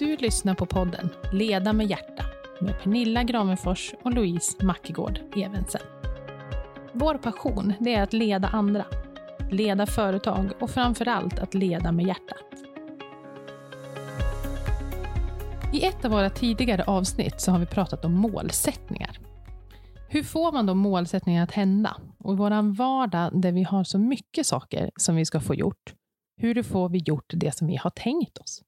Du lyssnar på podden Leda med hjärta med Pernilla Gravenfors och Louise Mackegård Evensen. Vår passion det är att leda andra, leda företag och framför allt att leda med hjärtat. I ett av våra tidigare avsnitt så har vi pratat om målsättningar. Hur får man då målsättningar att hända? Och i vår vardag där vi har så mycket saker som vi ska få gjort, hur får vi gjort det som vi har tänkt oss?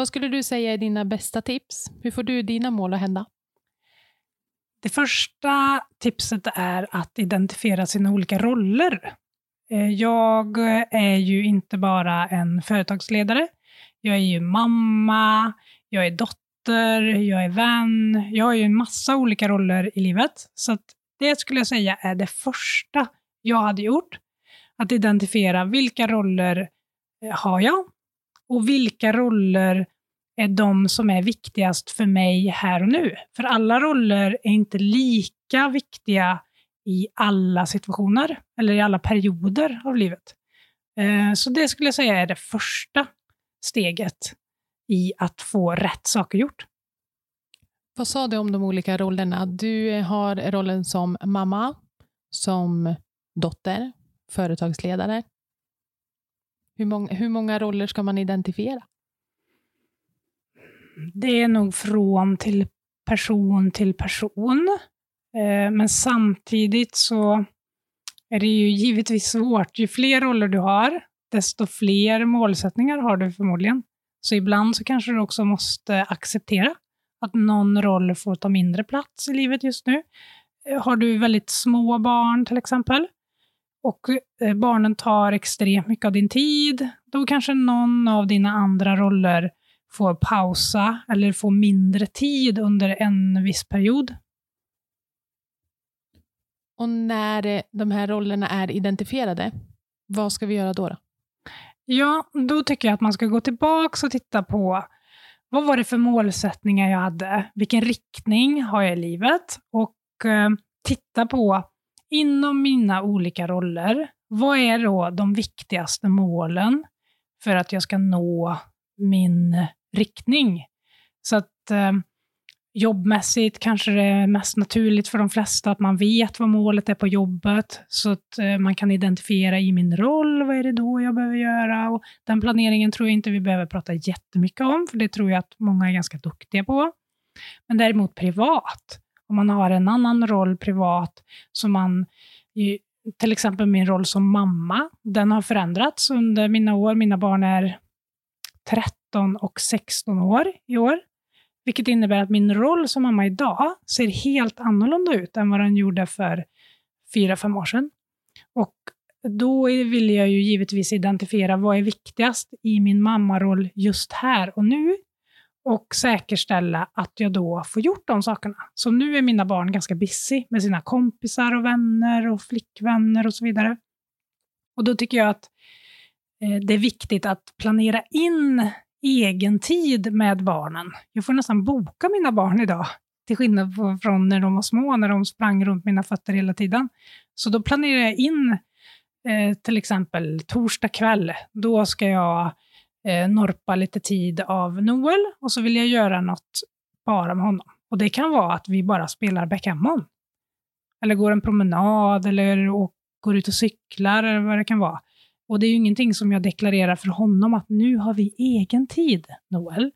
Vad skulle du säga är dina bästa tips? Hur får du dina mål att hända? Det första tipset är att identifiera sina olika roller. Eh, jag är ju inte bara en företagsledare. Jag är ju mamma, jag är dotter, jag är vän. Jag har ju en massa olika roller i livet. Så det skulle jag säga är det första jag hade gjort. Att identifiera vilka roller eh, har jag och vilka roller är de som är viktigast för mig här och nu? För alla roller är inte lika viktiga i alla situationer eller i alla perioder av livet. Eh, så det skulle jag säga är det första steget i att få rätt saker gjort. Vad sa du om de olika rollerna? Du har rollen som mamma, som dotter, företagsledare. Hur många, hur många roller ska man identifiera? Det är nog från till person till person. Eh, men samtidigt så är det ju givetvis svårt. Ju fler roller du har, desto fler målsättningar har du förmodligen. Så ibland så kanske du också måste acceptera att någon roll får ta mindre plats i livet just nu. Eh, har du väldigt små barn till exempel, och eh, barnen tar extremt mycket av din tid, då kanske någon av dina andra roller får pausa eller få mindre tid under en viss period. Och när de här rollerna är identifierade, vad ska vi göra då? då? Ja, då tycker jag att man ska gå tillbaka och titta på vad var det för målsättningar jag hade? Vilken riktning har jag i livet? Och eh, titta på, inom mina olika roller, vad är då de viktigaste målen för att jag ska nå min riktning? Så att eh, jobbmässigt kanske det är mest naturligt för de flesta att man vet vad målet är på jobbet, så att eh, man kan identifiera i min roll, vad är det då jag behöver göra? Och den planeringen tror jag inte vi behöver prata jättemycket om, för det tror jag att många är ganska duktiga på. Men däremot privat, om man har en annan roll privat, som man till exempel min roll som mamma, den har förändrats under mina år. Mina barn är 13 och 16 år i år. Vilket innebär att min roll som mamma idag ser helt annorlunda ut än vad den gjorde för fyra, fem år sedan. Och då vill jag ju givetvis identifiera vad är viktigast i min mammaroll just här och nu och säkerställa att jag då får gjort de sakerna. Så nu är mina barn ganska busy med sina kompisar och vänner och flickvänner och så vidare. Och då tycker jag att eh, det är viktigt att planera in egen tid med barnen. Jag får nästan boka mina barn idag, till skillnad från när de var små, när de sprang runt mina fötter hela tiden. Så då planerar jag in eh, till exempel torsdag kväll, då ska jag eh, norpa lite tid av Noel och så vill jag göra något bara med honom. Och det kan vara att vi bara spelar backgammon. Eller går en promenad eller går ut och cyklar eller vad det kan vara. Och det är ju ingenting som jag deklarerar för honom att nu har vi egen tid, Noel.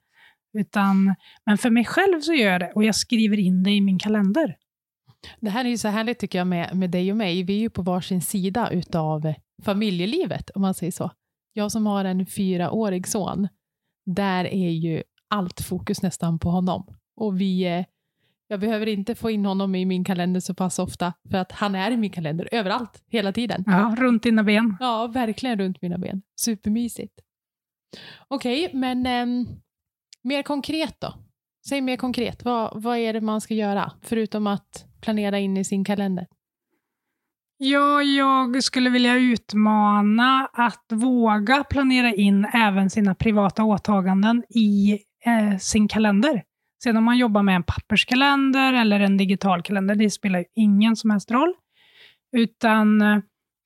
Utan, men för mig själv så gör jag det och jag skriver in det i min kalender. Det här är ju så härligt tycker jag med, med dig och mig. Vi är ju på varsin sida utav familjelivet, om man säger så. Jag som har en fyraårig son, där är ju allt fokus nästan på honom. Och vi, jag behöver inte få in honom i min kalender så pass ofta, för att han är i min kalender överallt, hela tiden. Ja, runt dina ben. Ja, verkligen runt mina ben. Supermysigt. Okej, okay, men eh, mer konkret då? Säg mer konkret, vad, vad är det man ska göra, förutom att planera in i sin kalender? Ja, jag skulle vilja utmana att våga planera in även sina privata åtaganden i eh, sin kalender. Sen om man jobbar med en papperskalender eller en digital kalender, det spelar ju ingen som helst roll. Utan eh,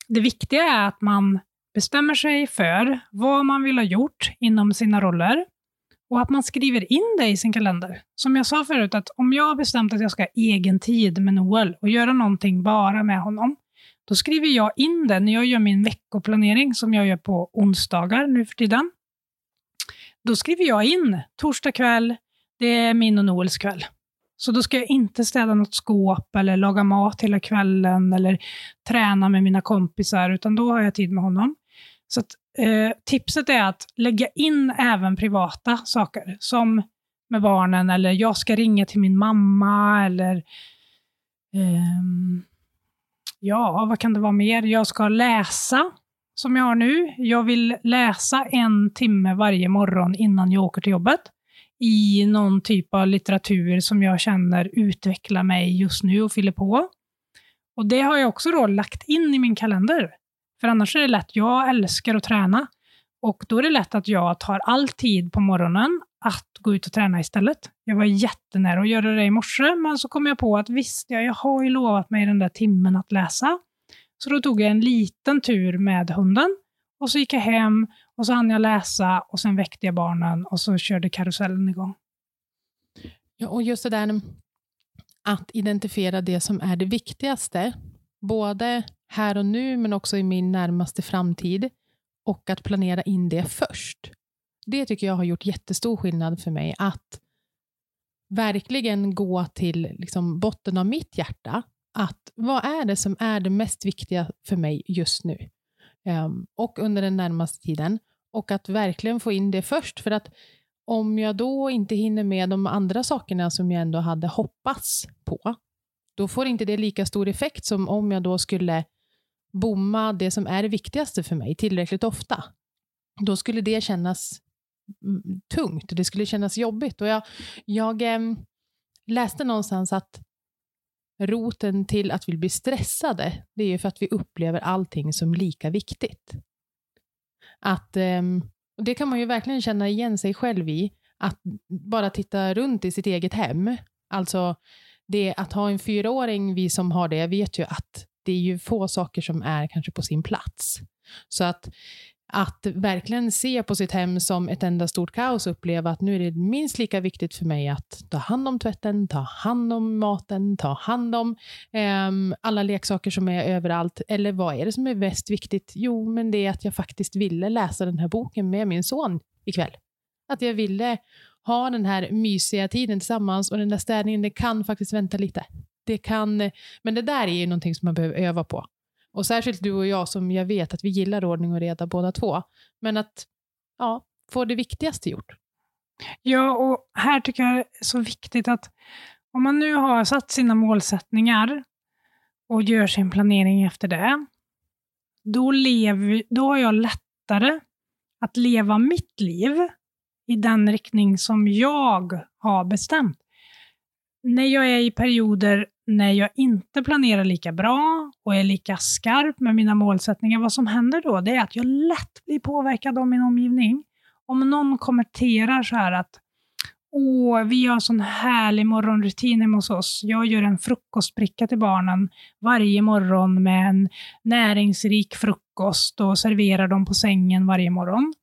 det viktiga är att man bestämmer sig för vad man vill ha gjort inom sina roller. Och att man skriver in det i sin kalender. Som jag sa förut, att om jag har bestämt att jag ska ha egen tid med Noel och göra någonting bara med honom, då skriver jag in det när jag gör min veckoplanering som jag gör på onsdagar nu för tiden. Då skriver jag in torsdag kväll, det är min och Noels kväll. Så då ska jag inte städa något skåp eller laga mat hela kvällen eller träna med mina kompisar, utan då har jag tid med honom. Så att, eh, tipset är att lägga in även privata saker, som med barnen, eller jag ska ringa till min mamma, eller eh, ja, vad kan det vara mer? Jag ska läsa, som jag har nu. Jag vill läsa en timme varje morgon innan jag åker till jobbet i någon typ av litteratur som jag känner utvecklar mig just nu och fyller på. Och Det har jag också då lagt in i min kalender. För annars är det lätt, jag älskar att träna. Och då är det lätt att jag tar all tid på morgonen att gå ut och träna istället. Jag var jättenära att göra det i morse, men så kom jag på att visst, jag, har ju lovat mig den där timmen att läsa. Så då tog jag en liten tur med hunden och så gick jag hem och så hann jag läsa och sen väckte jag barnen och så körde karusellen igång. Ja, och just det där att identifiera det som är det viktigaste, både här och nu men också i min närmaste framtid och att planera in det först. Det tycker jag har gjort jättestor skillnad för mig. Att verkligen gå till liksom botten av mitt hjärta. Att vad är det som är det mest viktiga för mig just nu? Um, och under den närmaste tiden. Och att verkligen få in det först. För att om jag då inte hinner med de andra sakerna som jag ändå hade hoppats på, då får inte det lika stor effekt som om jag då skulle bomma det som är det viktigaste för mig tillräckligt ofta. Då skulle det kännas tungt, det skulle kännas jobbigt. Och jag jag eh, läste någonstans att roten till att vi blir stressade, det är ju för att vi upplever allting som lika viktigt. Att, eh, det kan man ju verkligen känna igen sig själv i, att bara titta runt i sitt eget hem. Alltså, det att ha en fyraåring, vi som har det, vet ju att det är ju få saker som är kanske på sin plats. Så att, att verkligen se på sitt hem som ett enda stort kaos och uppleva att nu är det minst lika viktigt för mig att ta hand om tvätten, ta hand om maten, ta hand om eh, alla leksaker som är överallt. Eller vad är det som är mest viktigt? Jo, men det är att jag faktiskt ville läsa den här boken med min son ikväll. Att jag ville ha den här mysiga tiden tillsammans och den där städningen, det kan faktiskt vänta lite det kan, men det där är ju någonting som man behöver öva på. Och särskilt du och jag som jag vet att vi gillar ordning och reda båda två. Men att ja, få det viktigaste gjort. Ja, och här tycker jag det är så viktigt att om man nu har satt sina målsättningar och gör sin planering efter det, då, lever, då har jag lättare att leva mitt liv i den riktning som jag har bestämt. När jag är i perioder när jag inte planerar lika bra och är lika skarp med mina målsättningar, vad som händer då, det är att jag lätt blir påverkad av min omgivning. Om någon kommenterar så här att Åh, vi har en sån härlig morgonrutin hemma hos oss. Jag gör en frukostbricka till barnen varje morgon med en näringsrik frukost och serverar dem på sängen varje morgon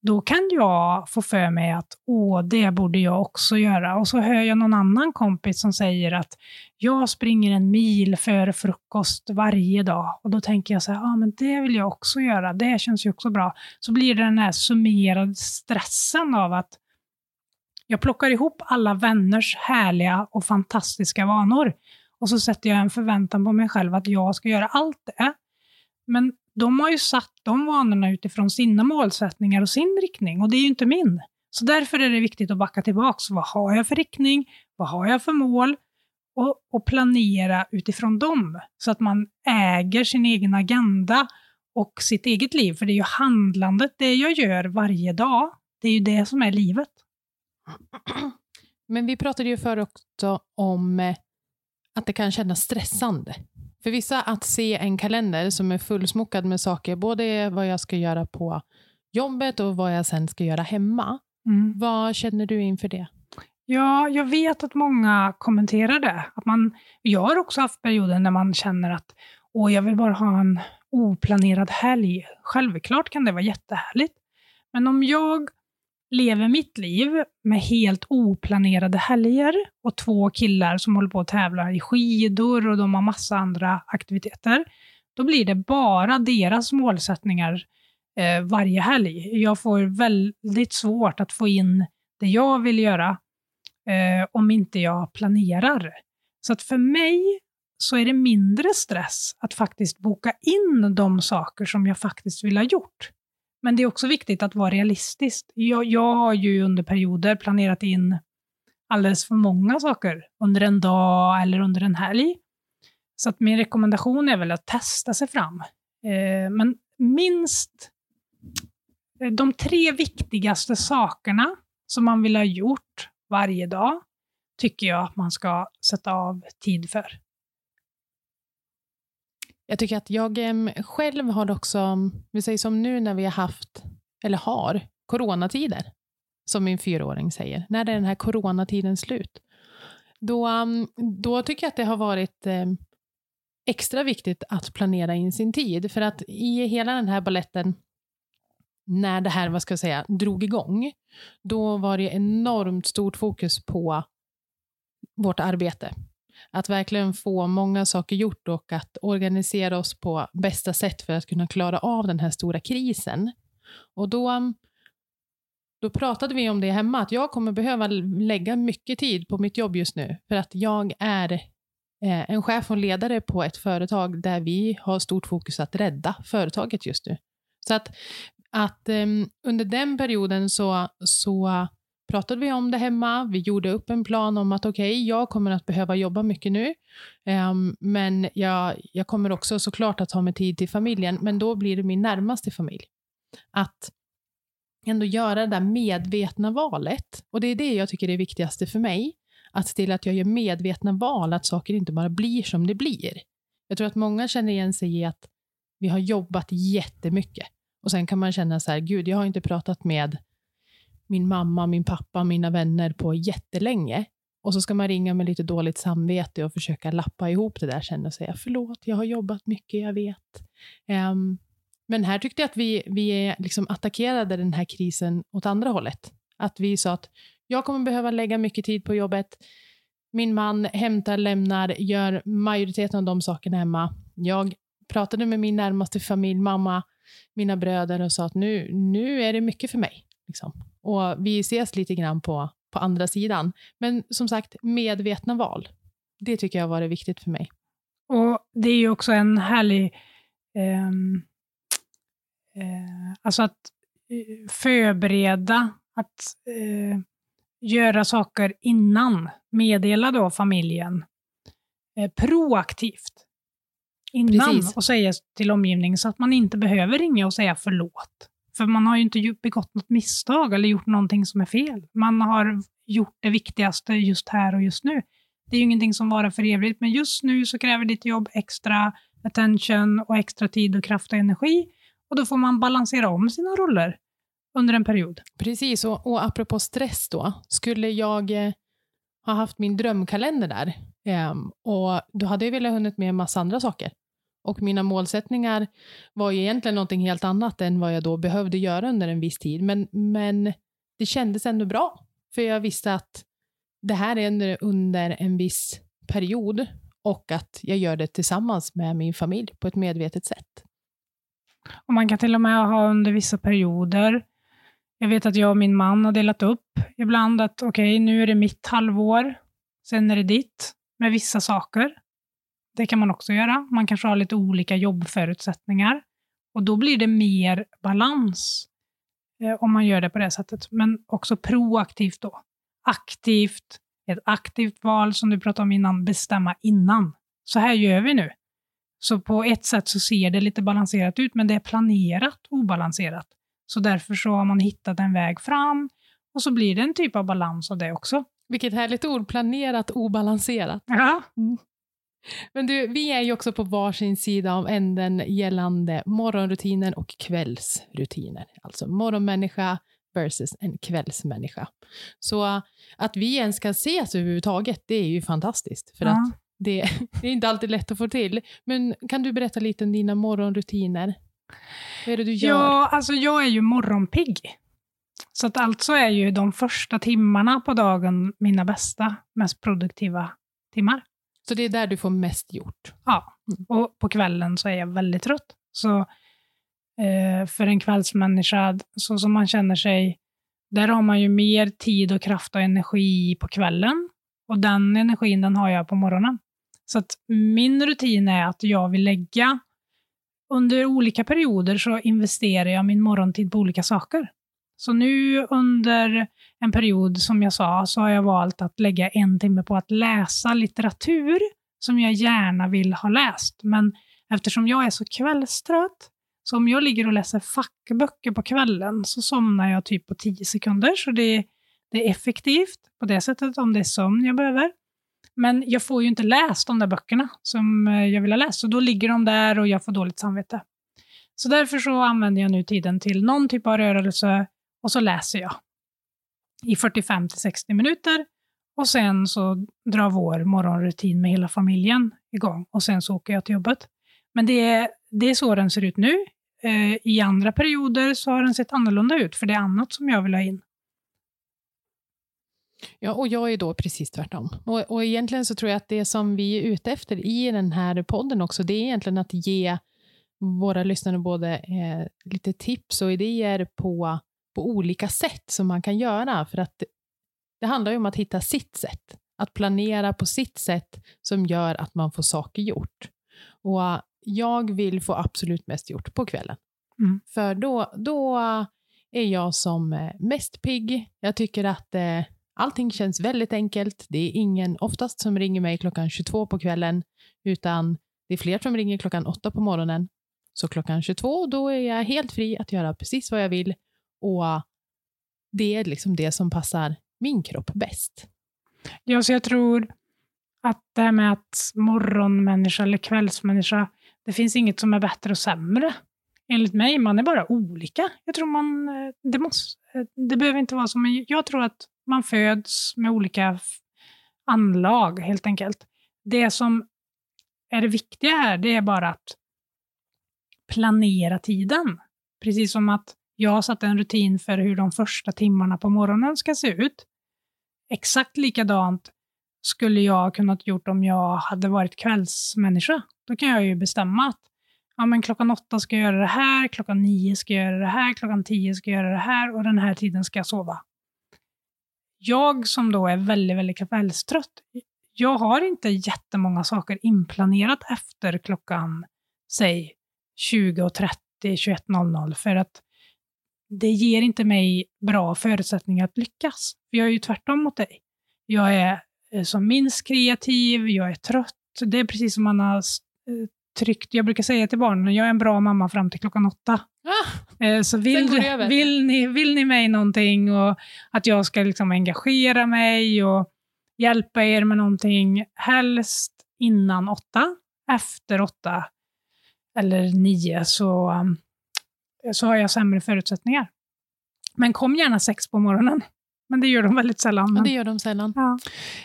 då kan jag få för mig att åh, det borde jag också göra. Och så hör jag någon annan kompis som säger att jag springer en mil före frukost varje dag. Och då tänker jag så här, ja men det vill jag också göra, det känns ju också bra. Så blir det den här summerade stressen av att jag plockar ihop alla vänners härliga och fantastiska vanor. Och så sätter jag en förväntan på mig själv att jag ska göra allt det. Men de har ju satt de vanorna utifrån sina målsättningar och sin riktning och det är ju inte min. Så därför är det viktigt att backa tillbaka. Vad har jag för riktning? Vad har jag för mål? Och, och planera utifrån dem så att man äger sin egen agenda och sitt eget liv. För det är ju handlandet, det jag gör varje dag, det är ju det som är livet. Men vi pratade ju förr också om eh, att det kan kännas stressande för vissa att se en kalender som är fullsmockad med saker, både vad jag ska göra på jobbet och vad jag sen ska göra hemma. Mm. Vad känner du inför det? Ja, jag vet att många kommenterar det. Att man, jag har också haft perioder när man känner att Åh, jag vill bara ha en oplanerad helg. Självklart kan det vara jättehärligt. Men om jag lever mitt liv med helt oplanerade helger och två killar som håller på att tävla i skidor och de har massa andra aktiviteter, då blir det bara deras målsättningar eh, varje helg. Jag får väldigt svårt att få in det jag vill göra eh, om inte jag planerar. Så att för mig så är det mindre stress att faktiskt boka in de saker som jag faktiskt vill ha gjort. Men det är också viktigt att vara realistisk. Jag, jag har ju under perioder planerat in alldeles för många saker under en dag eller under en helg. Så att min rekommendation är väl att testa sig fram. Eh, men minst eh, de tre viktigaste sakerna som man vill ha gjort varje dag tycker jag att man ska sätta av tid för. Jag tycker att jag ehm, själv har också, vi säger som nu när vi har haft, eller har, coronatider, som min fyraåring säger. När är den här coronatiden slut? Då, ehm, då tycker jag att det har varit ehm, extra viktigt att planera in sin tid. För att i hela den här balletten, när det här vad ska jag säga, drog igång, då var det enormt stort fokus på vårt arbete. Att verkligen få många saker gjort och att organisera oss på bästa sätt för att kunna klara av den här stora krisen. Och då, um, då pratade vi om det hemma, att jag kommer behöva lägga mycket tid på mitt jobb just nu, för att jag är eh, en chef och ledare på ett företag där vi har stort fokus att rädda företaget just nu. Så att, att um, under den perioden så, så pratade vi om det hemma. Vi gjorde upp en plan om att okej, okay, jag kommer att behöva jobba mycket nu, um, men jag, jag kommer också såklart att ha mig tid till familjen, men då blir det min närmaste familj. Att ändå göra det där medvetna valet. Och det är det jag tycker är viktigaste för mig. Att se till att jag gör medvetna val, att saker inte bara blir som det blir. Jag tror att många känner igen sig i att vi har jobbat jättemycket. Och sen kan man känna så här, gud, jag har inte pratat med min mamma, min pappa, mina vänner på jättelänge. Och så ska man ringa med lite dåligt samvete och försöka lappa ihop det där sen och säga förlåt, jag har jobbat mycket, jag vet. Um, men här tyckte jag att vi, vi liksom attackerade den här krisen åt andra hållet. Att vi sa att jag kommer behöva lägga mycket tid på jobbet. Min man hämtar, lämnar, gör majoriteten av de sakerna hemma. Jag pratade med min närmaste familj, mamma, mina bröder och sa att nu, nu är det mycket för mig. Liksom. Och vi ses lite grann på, på andra sidan. Men som sagt, medvetna val. Det tycker jag har varit viktigt för mig. Och Det är ju också en härlig... Eh, eh, alltså att eh, förbereda, att eh, göra saker innan. Meddela då familjen eh, proaktivt innan Precis. och säga till omgivningen så att man inte behöver ringa och säga förlåt. För man har ju inte begått något misstag eller gjort någonting som är fel. Man har gjort det viktigaste just här och just nu. Det är ju ingenting som varar för evigt, men just nu så kräver ditt jobb extra attention och extra tid och kraft och energi. Och då får man balansera om sina roller under en period. Precis, och, och apropå stress då. Skulle jag eh, ha haft min drömkalender där, eh, och då hade jag velat hunnit med en massa andra saker. Och mina målsättningar var ju egentligen någonting helt annat än vad jag då behövde göra under en viss tid. Men, men det kändes ändå bra, för jag visste att det här är under en viss period och att jag gör det tillsammans med min familj på ett medvetet sätt. Och Man kan till och med ha under vissa perioder. Jag vet att jag och min man har delat upp ibland att okej, okay, nu är det mitt halvår, sen är det ditt med vissa saker. Det kan man också göra. Man kanske har lite olika jobbförutsättningar. Och då blir det mer balans eh, om man gör det på det sättet. Men också proaktivt då. Aktivt, ett aktivt val som du pratade om innan, bestämma innan. Så här gör vi nu. Så på ett sätt så ser det lite balanserat ut, men det är planerat obalanserat. Så därför så har man hittat en väg fram och så blir det en typ av balans av det också. Vilket härligt ord, planerat obalanserat. Ja. Mm. Men du, vi är ju också på varsin sida av änden gällande morgonrutiner och kvällsrutiner. Alltså morgonmänniska versus en kvällsmänniska. Så att vi ens kan ses överhuvudtaget, det är ju fantastiskt. För ja. att det, det, är inte alltid lätt att få till. Men kan du berätta lite om dina morgonrutiner? Vad är det du gör? Ja, alltså jag är ju morgonpigg. Så att alltså är ju de första timmarna på dagen mina bästa, mest produktiva timmar. Så det är där du får mest gjort? Ja, och på kvällen så är jag väldigt trött. Så eh, för en kvällsmänniska, så som man känner sig, där har man ju mer tid och kraft och energi på kvällen. Och den energin den har jag på morgonen. Så att min rutin är att jag vill lägga, under olika perioder så investerar jag min morgontid på olika saker. Så nu under en period, som jag sa, så har jag valt att lägga en timme på att läsa litteratur som jag gärna vill ha läst. Men eftersom jag är så kvällstrött, så om jag ligger och läser fackböcker på kvällen så somnar jag typ på tio sekunder. Så det, det är effektivt på det sättet om det är sömn jag behöver. Men jag får ju inte läst de där böckerna som eh, jag vill ha läst, så då ligger de där och jag får dåligt samvete. Så därför så använder jag nu tiden till någon typ av rörelse och så läser jag i 45 till 60 minuter och sen så drar vår morgonrutin med hela familjen igång och sen så åker jag till jobbet. Men det är, det är så den ser ut nu. Eh, I andra perioder så har den sett annorlunda ut, för det är annat som jag vill ha in. Ja, och jag är då precis tvärtom. Och, och egentligen så tror jag att det som vi är ute efter i den här podden också, det är egentligen att ge våra lyssnare både eh, lite tips och idéer på, på olika sätt som man kan göra. För att det handlar ju om att hitta sitt sätt. Att planera på sitt sätt som gör att man får saker gjort. Och jag vill få absolut mest gjort på kvällen. Mm. För då, då är jag som eh, mest pigg. Jag tycker att eh, allting känns väldigt enkelt. Det är ingen oftast som ringer mig klockan 22 på kvällen, utan det är fler som ringer klockan 8 på morgonen. Så klockan 22, då är jag helt fri att göra precis vad jag vill och det är liksom det som passar min kropp bäst. Ja, så jag tror att det här med att morgonmänniska eller kvällsmänniska, det finns inget som är bättre och sämre. Enligt mig, man är bara olika. Jag tror man, eh, det måste, eh, det behöver inte vara så, men jag tror att man föds med olika anlag helt enkelt. Det som är det viktiga här, det är bara att planera tiden. Precis som att jag har satt en rutin för hur de första timmarna på morgonen ska se ut. Exakt likadant skulle jag kunnat gjort om jag hade varit kvällsmänniska. Då kan jag ju bestämma att ja, men klockan åtta ska jag göra det här, klockan nio ska jag göra det här, klockan tio ska jag göra det här och den här tiden ska jag sova. Jag som då är väldigt, väldigt kvällstrött, jag har inte jättemånga saker inplanerat efter klockan, säg 20.30, 21.00 för att det ger inte mig bra förutsättningar att lyckas. jag är ju tvärtom mot dig. Jag är eh, som minst kreativ, jag är trött. Det är precis som man har eh, tryckt, jag brukar säga till barnen, jag är en bra mamma fram till klockan åtta. Ah, så vill, vill, ni, vill ni mig någonting och att jag ska liksom engagera mig och hjälpa er med någonting, helst innan åtta. Efter åtta eller nio så, um, så har jag sämre förutsättningar. Men kom gärna sex på morgonen. Men det gör de väldigt sällan. Men... det gör de sällan. Ja.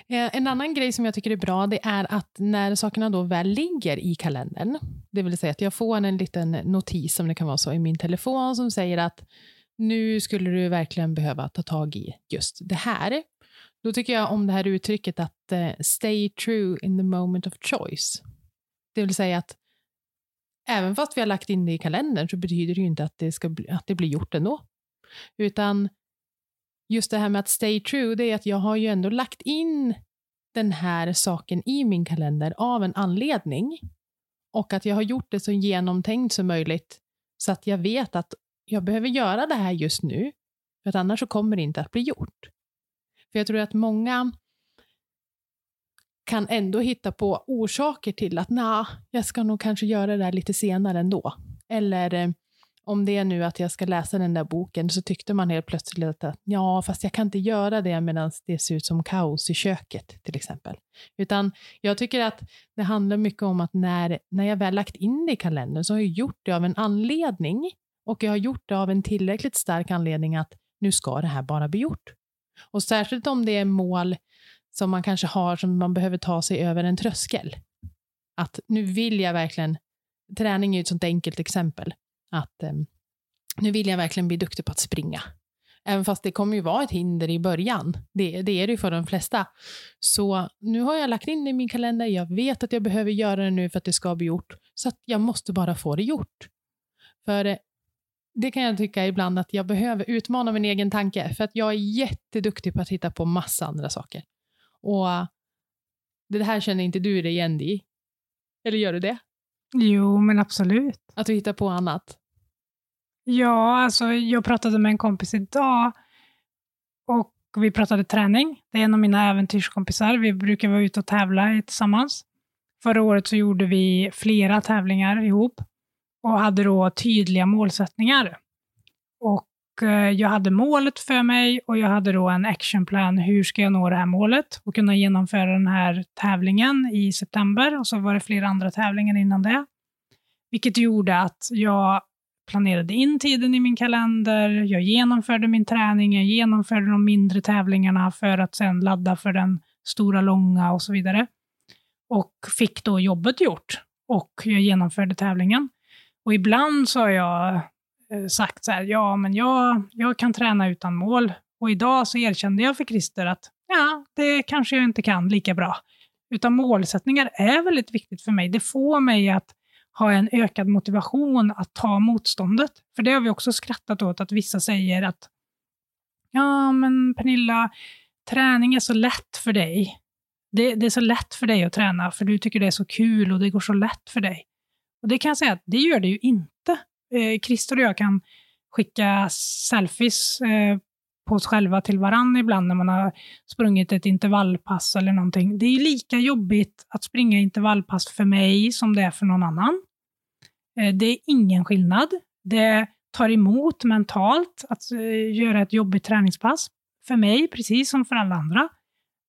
Eh, en annan grej som jag tycker är bra, det är att när sakerna då väl ligger i kalendern, det vill säga att jag får en liten notis, som det kan vara så, i min telefon som säger att nu skulle du verkligen behöva ta tag i just det här. Då tycker jag om det här uttrycket att uh, stay true in the moment of choice. Det vill säga att även fast vi har lagt in det i kalendern så betyder det ju inte att det, ska bli, att det blir gjort ändå. Utan just det här med att stay true, det är att jag har ju ändå lagt in den här saken i min kalender av en anledning. Och att jag har gjort det så genomtänkt som möjligt så att jag vet att jag behöver göra det här just nu, för att annars så kommer det inte att bli gjort. För jag tror att många kan ändå hitta på orsaker till att nah, jag ska nog kanske göra det här lite senare ändå. Eller eh, om det är nu att jag ska läsa den där boken så tyckte man helt plötsligt att ja, fast jag kan inte göra det medan det ser ut som kaos i köket till exempel. Utan jag tycker att det handlar mycket om att när, när jag väl lagt in det i kalendern så har jag gjort det av en anledning och jag har gjort det av en tillräckligt stark anledning att nu ska det här bara bli gjort. Och särskilt om det är mål som man kanske har som man behöver ta sig över en tröskel. Att nu vill jag verkligen, träning är ju ett sånt enkelt exempel, att um, nu vill jag verkligen bli duktig på att springa. Även fast det kommer ju vara ett hinder i början. Det, det är det ju för de flesta. Så nu har jag lagt in det i min kalender. Jag vet att jag behöver göra det nu för att det ska bli gjort. Så att jag måste bara få det gjort. För eh, det kan jag tycka ibland att jag behöver utmana min egen tanke. För att jag är jätteduktig på att hitta på massa andra saker. Och det här känner inte du dig igen i? Eller gör du det? Jo, men absolut. Att du hittar på annat? Ja, alltså jag pratade med en kompis idag och vi pratade träning. Det är en av mina äventyrskompisar. Vi brukar vara ute och tävla tillsammans. Förra året så gjorde vi flera tävlingar ihop och hade då tydliga målsättningar. Och eh, jag hade målet för mig och jag hade då en actionplan. Hur ska jag nå det här målet och kunna genomföra den här tävlingen i september? Och så var det flera andra tävlingar innan det. Vilket gjorde att jag planerade in tiden i min kalender, jag genomförde min träning, jag genomförde de mindre tävlingarna för att sen ladda för den stora, långa och så vidare. Och fick då jobbet gjort och jag genomförde tävlingen. Och ibland så har jag Eh, sagt så här, ja men jag, jag kan träna utan mål. Och idag så erkände jag för Christer att ja, det kanske jag inte kan lika bra. Utan målsättningar är väldigt viktigt för mig. Det får mig att ha en ökad motivation att ta motståndet. För det har vi också skrattat åt, att vissa säger att ja, men Pernilla, träning är så lätt för dig. Det, det, är så lätt för dig att träna, för du tycker det är så kul och det går så lätt för dig. Och det kan jag säga att det gör det ju inte. Eh, Christer och jag kan skicka selfies eh, på oss själva till varandra ibland när man har sprungit ett intervallpass eller någonting. Det är lika jobbigt att springa intervallpass för mig som det är för någon annan. Eh, det är ingen skillnad. Det tar emot mentalt att eh, göra ett jobbigt träningspass. För mig, precis som för alla andra.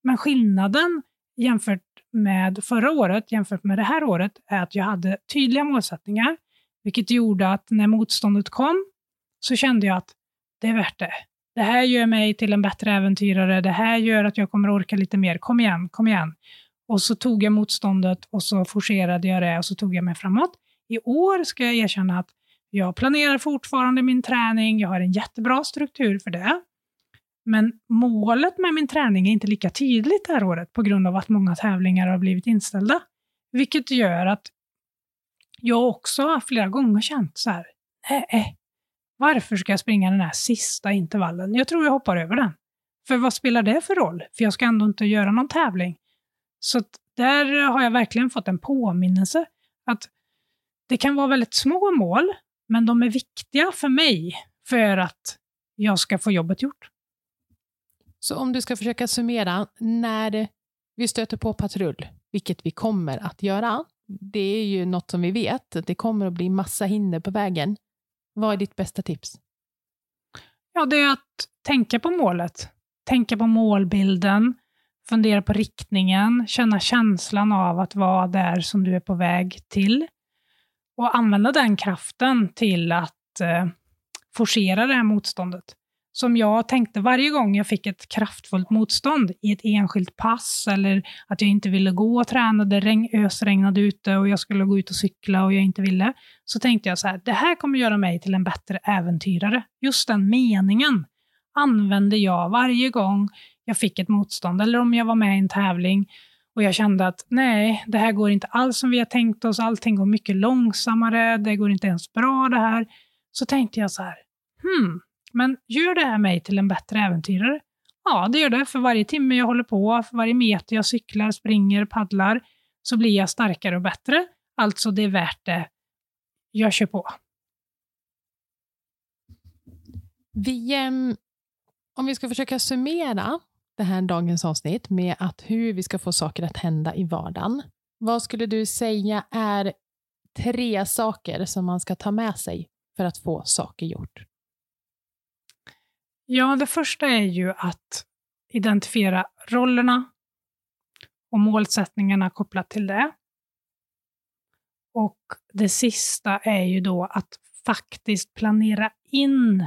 Men skillnaden jämfört med förra året, jämfört med det här året, är att jag hade tydliga målsättningar, vilket gjorde att när motståndet kom så kände jag att det är värt det det här gör mig till en bättre äventyrare, det här gör att jag kommer orka lite mer, kom igen, kom igen. Och så tog jag motståndet och så forcerade jag det och så tog jag mig framåt. I år ska jag erkänna att jag planerar fortfarande min träning, jag har en jättebra struktur för det. Men målet med min träning är inte lika tydligt det här året på grund av att många tävlingar har blivit inställda. Vilket gör att jag också flera gånger känt så här, nej, varför ska jag springa den här sista intervallen? Jag tror jag hoppar över den. För vad spelar det för roll? För jag ska ändå inte göra någon tävling. Så där har jag verkligen fått en påminnelse att det kan vara väldigt små mål, men de är viktiga för mig för att jag ska få jobbet gjort. Så om du ska försöka summera, när vi stöter på patrull, vilket vi kommer att göra, det är ju något som vi vet, att det kommer att bli massa hinder på vägen. Vad är ditt bästa tips? Ja, det är att tänka på målet. Tänka på målbilden, fundera på riktningen, känna känslan av att vara där som du är på väg till. Och använda den kraften till att eh, forcera det här motståndet som jag tänkte varje gång jag fick ett kraftfullt motstånd i ett enskilt pass eller att jag inte ville gå och träna, det regn, ösregnade ute och jag skulle gå ut och cykla och jag inte ville, så tänkte jag så här, det här kommer göra mig till en bättre äventyrare. Just den meningen använde jag varje gång jag fick ett motstånd eller om jag var med i en tävling och jag kände att nej, det här går inte alls som vi har tänkt oss, allting går mycket långsammare, det går inte ens bra det här. Så tänkte jag så här, hmm, men gör det här mig till en bättre äventyrare? Ja, det gör det. För varje timme jag håller på, för varje meter jag cyklar, springer, paddlar, så blir jag starkare och bättre. Alltså, det är värt det. Jag kör på. Vi, ehm, om vi ska försöka summera det här dagens avsnitt med att hur vi ska få saker att hända i vardagen. Vad skulle du säga är tre saker som man ska ta med sig för att få saker gjort? Ja, det första är ju att identifiera rollerna och målsättningarna kopplat till det. Och det sista är ju då att faktiskt planera in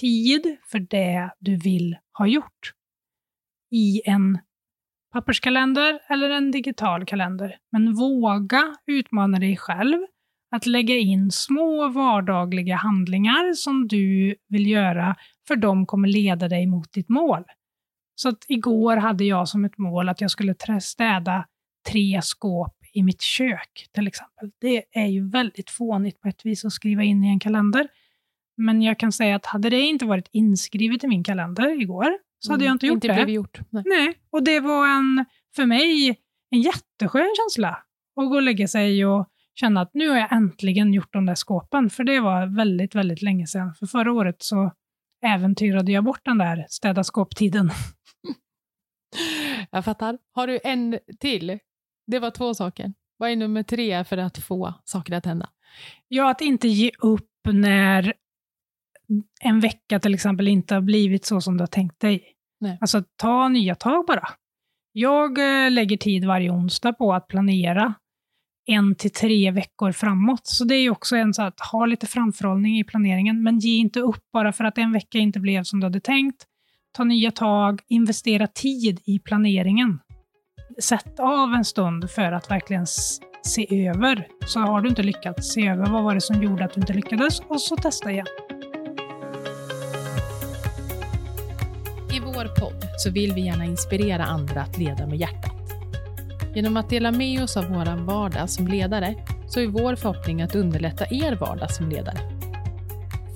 tid för det du vill ha gjort i en papperskalender eller en digital kalender. Men våga utmana dig själv att lägga in små vardagliga handlingar som du vill göra för de kommer leda dig mot ditt mål. Så att igår hade jag som ett mål att jag skulle städa tre skåp i mitt kök till exempel. Det är ju väldigt fånigt på ett vis att skriva in i en kalender. Men jag kan säga att hade det inte varit inskrivet i min kalender igår, så hade jag inte gjort inte det. Blev gjort. Nej. Nej, och det var en, för mig en jätteskön känsla att gå och lägga sig och känna att nu har jag äntligen gjort de där skåpen. För det var väldigt, väldigt länge sedan. För förra året så äventyrade jag bort den där städa skåptiden. Jag fattar. Har du en till? Det var två saker. Vad är nummer tre för att få saker att hända? Ja, att inte ge upp när en vecka till exempel inte har blivit så som du har tänkt dig. Nej. Alltså ta nya tag bara. Jag eh, lägger tid varje onsdag på att planera en till tre veckor framåt. Så det är ju också en så att ha lite framförhållning i planeringen, men ge inte upp bara för att en vecka inte blev som du hade tänkt. Ta nya tag, investera tid i planeringen. Sätt av en stund för att verkligen se över. Så har du inte lyckats, se över vad var det som gjorde att du inte lyckades och så testa igen. I vår podd så vill vi gärna inspirera andra att leda med hjärtat. Genom att dela med oss av vår vardag som ledare så är vår förhoppning att underlätta er vardag som ledare.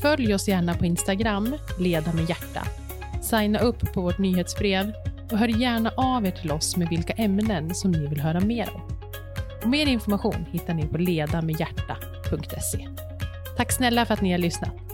Följ oss gärna på Instagram, Leda med hjärta. Signa upp på vårt nyhetsbrev och hör gärna av er till oss med vilka ämnen som ni vill höra mer om. Och mer information hittar ni på ledamedhjärta.se. Tack snälla för att ni har lyssnat.